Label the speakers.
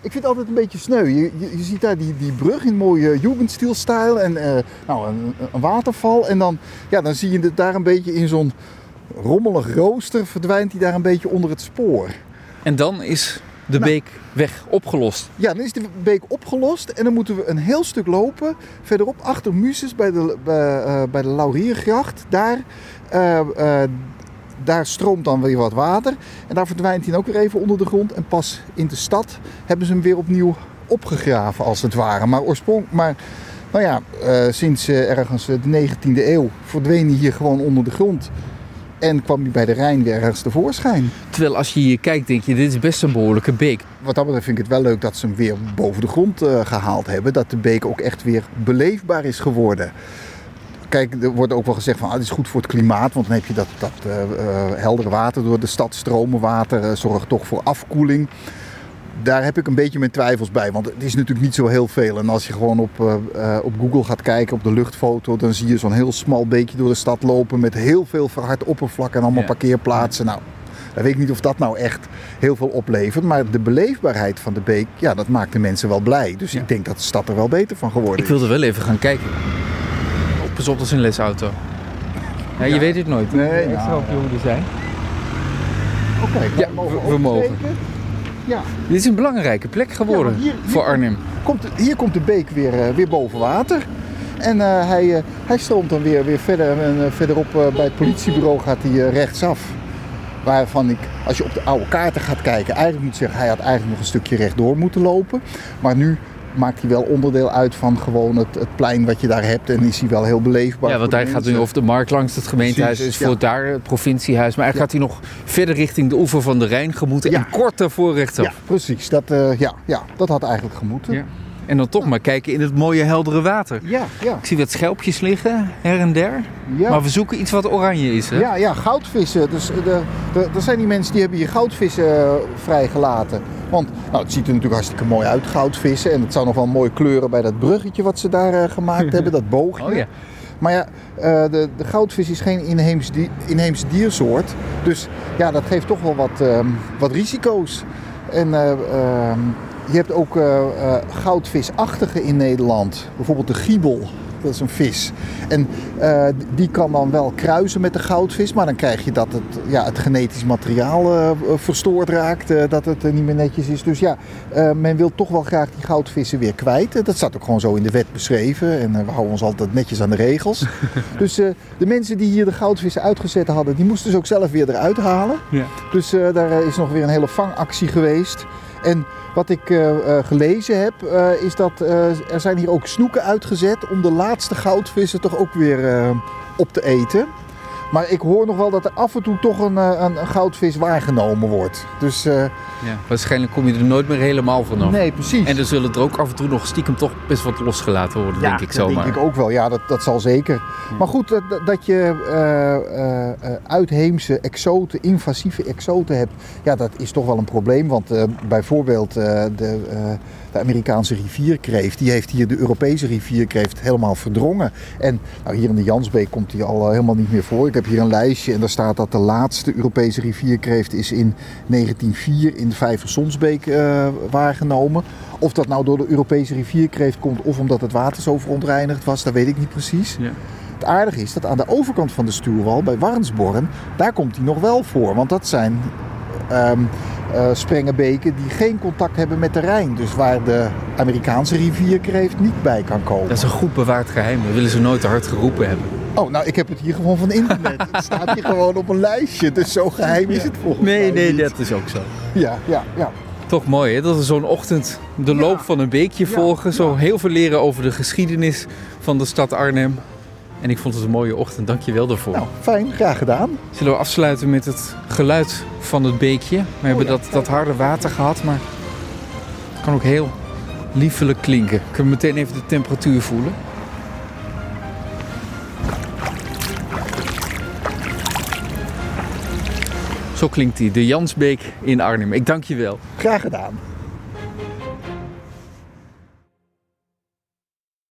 Speaker 1: Ik vind het altijd een beetje sneu. Je, je, je ziet daar die, die brug in mooie Jugendstil-stijl en eh, nou, een, een waterval. En dan, ja, dan zie je het daar een beetje in zo'n rommelig rooster verdwijnt hij daar een beetje onder het spoor.
Speaker 2: En dan is de
Speaker 1: Nou.
Speaker 2: beek weg, opgelost.
Speaker 1: Ja, dan is de beek opgelost en dan moeten we een heel stuk lopen. Verderop achter Muses bij de, bij, eh, bij de Lauriergracht. Daar, eh, eh, daar stroomt dan weer wat water. En daar verdwijnt hij ook weer even onder de grond. En pas in de stad hebben ze hem weer opnieuw opgegraven als het ware. Maar oorspronkelijk... Maar, nou ja, eh, sinds eh, ergens eh, de 19e eeuw verdween hij hier gewoon onder de grond. En kwam hij bij de Rijn weer ergens tevoorschijn.
Speaker 2: Terwijl als je hier kijkt, denk je, dit is best een behoorlijke beek.
Speaker 1: Wat dat betreft vind ik het wel leuk dat ze hem weer boven de grond eh, gehaald hebben. Dat de beek ook echt weer beleefbaar is geworden. Kijk, er wordt ook wel gezegd van ah, het is goed voor het klimaat. Want dan heb je dat, dat eh, eh, heldere water door de stad stromen. Water eh, zorgt toch voor afkoeling. Daar heb ik een beetje mijn twijfels bij. Want het is natuurlijk niet zo heel veel. En als je gewoon op, op Google gaat kijken, op de luchtfoto... dan zie je zo'n heel smal beekje door de stad lopen... met heel veel verhard oppervlak en allemaal
Speaker 2: Ja.
Speaker 1: parkeerplaatsen. Nou, dan weet ik niet of dat nou echt heel veel oplevert. Maar de beleefbaarheid van de beek, ja, dat maakt de mensen wel blij. Dus
Speaker 2: Ja.
Speaker 1: ik denk dat de stad er wel beter van geworden
Speaker 2: Ik
Speaker 1: is.
Speaker 2: wilde wel even gaan kijken. Pas op, dat is een lesauto. Ja, je
Speaker 1: Ja.
Speaker 2: weet het nooit.
Speaker 1: Nee,
Speaker 2: extra op je hoede zijn.
Speaker 1: Oké,
Speaker 2: Ja,
Speaker 1: mogen
Speaker 2: we- we mogen.
Speaker 1: Ja,
Speaker 2: Dit is een belangrijke plek geworden
Speaker 1: Ja, maar hier- hier-
Speaker 2: voor Arnhem.
Speaker 1: komt, hier komt de beek weer, eh, weer boven water. En eh, hij, eh, hij stroomt dan weer, weer verder. En verderop eh, bij het politiebureau gaat hij rechtsaf. Waarvan ik, als je op de oude kaarten gaat kijken, eigenlijk moet zeggen, hij had eigenlijk nog een stukje rechtdoor moeten lopen. Maar nu maakt hij wel onderdeel uit van gewoon het, het plein wat je daar hebt. En is hij wel heel beleefbaar.
Speaker 2: Ja, want hij gaat nu over de markt langs het gemeentehuis.
Speaker 1: Precies,
Speaker 2: is
Speaker 1: ja.
Speaker 2: voor daar het provinciehuis. Maar eigenlijk gaat hij nog verder richting de oever van de Rijn gemoeten.
Speaker 1: Ja.
Speaker 2: En kort daarvoor.
Speaker 1: Ja, precies. Dat, eh, ja, ja, dat had eigenlijk gemoeten.
Speaker 2: En dan toch maar kijken in het mooie heldere water.
Speaker 1: ja, ja.
Speaker 2: Ik zie wat schelpjes liggen, her en der.
Speaker 1: ja.
Speaker 2: Maar we zoeken iets wat oranje is, hè?
Speaker 1: Ja, ja, goudvissen. Dus er, er, er zijn die mensen die hebben hier goudvissen eh, vrijgelaten. Want nou, het ziet er natuurlijk hartstikke mooi uit, goudvissen. En het zou nog wel mooi kleuren bij dat bruggetje wat ze daar eh, gemaakt hebben, dat boogje.
Speaker 2: Oh ja.
Speaker 1: Maar ja, eh, de, de goudvis is geen inheems, di- inheemse diersoort. Dus ja, dat geeft toch wel wat, ehm, wat risico's. En eh, ehm, je hebt ook eh, eh, goudvisachtige in Nederland. Bijvoorbeeld de giebel. Dat is een vis. En eh, die kan dan wel kruisen met de goudvis. Maar dan krijg je dat het, ja, het genetisch materiaal verstoord raakt. dat het niet meer netjes is. Dus ja, men wil toch wel graag die goudvissen weer kwijt. Dat staat ook gewoon zo in de wet beschreven. En we houden ons altijd netjes aan de regels. dus de mensen die hier de goudvissen uitgezet hadden, die moesten ze ook zelf weer eruit halen.
Speaker 2: Ja.
Speaker 1: Dus daar is nog weer een hele vangactie geweest. En wat ik eh, eh, gelezen heb, eh, is dat er zijn hier ook snoeken uitgezet om de laatste goudvissen toch ook weer op te eten. Maar ik hoor nog wel dat er af en toe toch een, eh, een, een goudvis waargenomen wordt. Dus eh,
Speaker 2: Ja, waarschijnlijk kom je er nooit meer helemaal vanaf.
Speaker 1: nee, precies.
Speaker 2: En er zullen er ook af en toe nog stiekem toch best wat losgelaten worden, denk ik zomaar.
Speaker 1: denk ik ook wel. Ja, dat, dat zal zeker. Maar goed, dat, je eh, uitheemse exoten, invasieve exoten hebt, ja, dat is toch wel een probleem. Want bijvoorbeeld de, de Amerikaanse rivierkreeft, die heeft hier de Europese rivierkreeft helemaal verdrongen. En nou, hier in de Jansbeek komt die al helemaal niet meer voor. Ik heb hier een lijstje en daar staat dat de laatste Europese rivierkreeft is in 1904 in de Vijversonsbeek eh waargenomen. Of dat nou door de Europese rivierkreeft komt of omdat het water zo verontreinigd was, dat weet ik niet precies.
Speaker 2: Ja.
Speaker 1: Het aardige is dat aan de overkant van de stuurwal, bij Warnsborn, daar komt hij nog wel voor. Want dat zijn ehm eh, sprengenbeken die geen contact hebben met de Rijn. Dus waar de Amerikaanse rivierkreeft niet bij kan komen.
Speaker 2: Dat is een goed bewaard geheim. Dat willen ze nooit te hard geroepen hebben.
Speaker 1: Oh, nou, ik heb het hier gewoon van internet. Het staat hier gewoon op een lijstje. Dus zo geheim is het volgens mij niet.
Speaker 2: dat is ook zo.
Speaker 1: Ja, ja, ja.
Speaker 2: Toch mooi hè, dat we zo'n ochtend de
Speaker 1: Ja.
Speaker 2: loop van een beekje
Speaker 1: Ja,
Speaker 2: volgen. Zo
Speaker 1: ja.
Speaker 2: heel veel leren over de geschiedenis van de stad Arnhem. En ik vond het een mooie ochtend, dank je wel daarvoor.
Speaker 1: Nou, fijn. Graag gedaan.
Speaker 2: Zullen we afsluiten met het geluid van het beekje? We hebben
Speaker 1: Oh ja,
Speaker 2: dat, dat harde water gehad, maar het kan ook heel liefelijk klinken. Kunnen we meteen even de temperatuur voelen? Zo klinkt die, de Jansbeek in Arnhem. Ik dank je wel.
Speaker 1: Graag gedaan.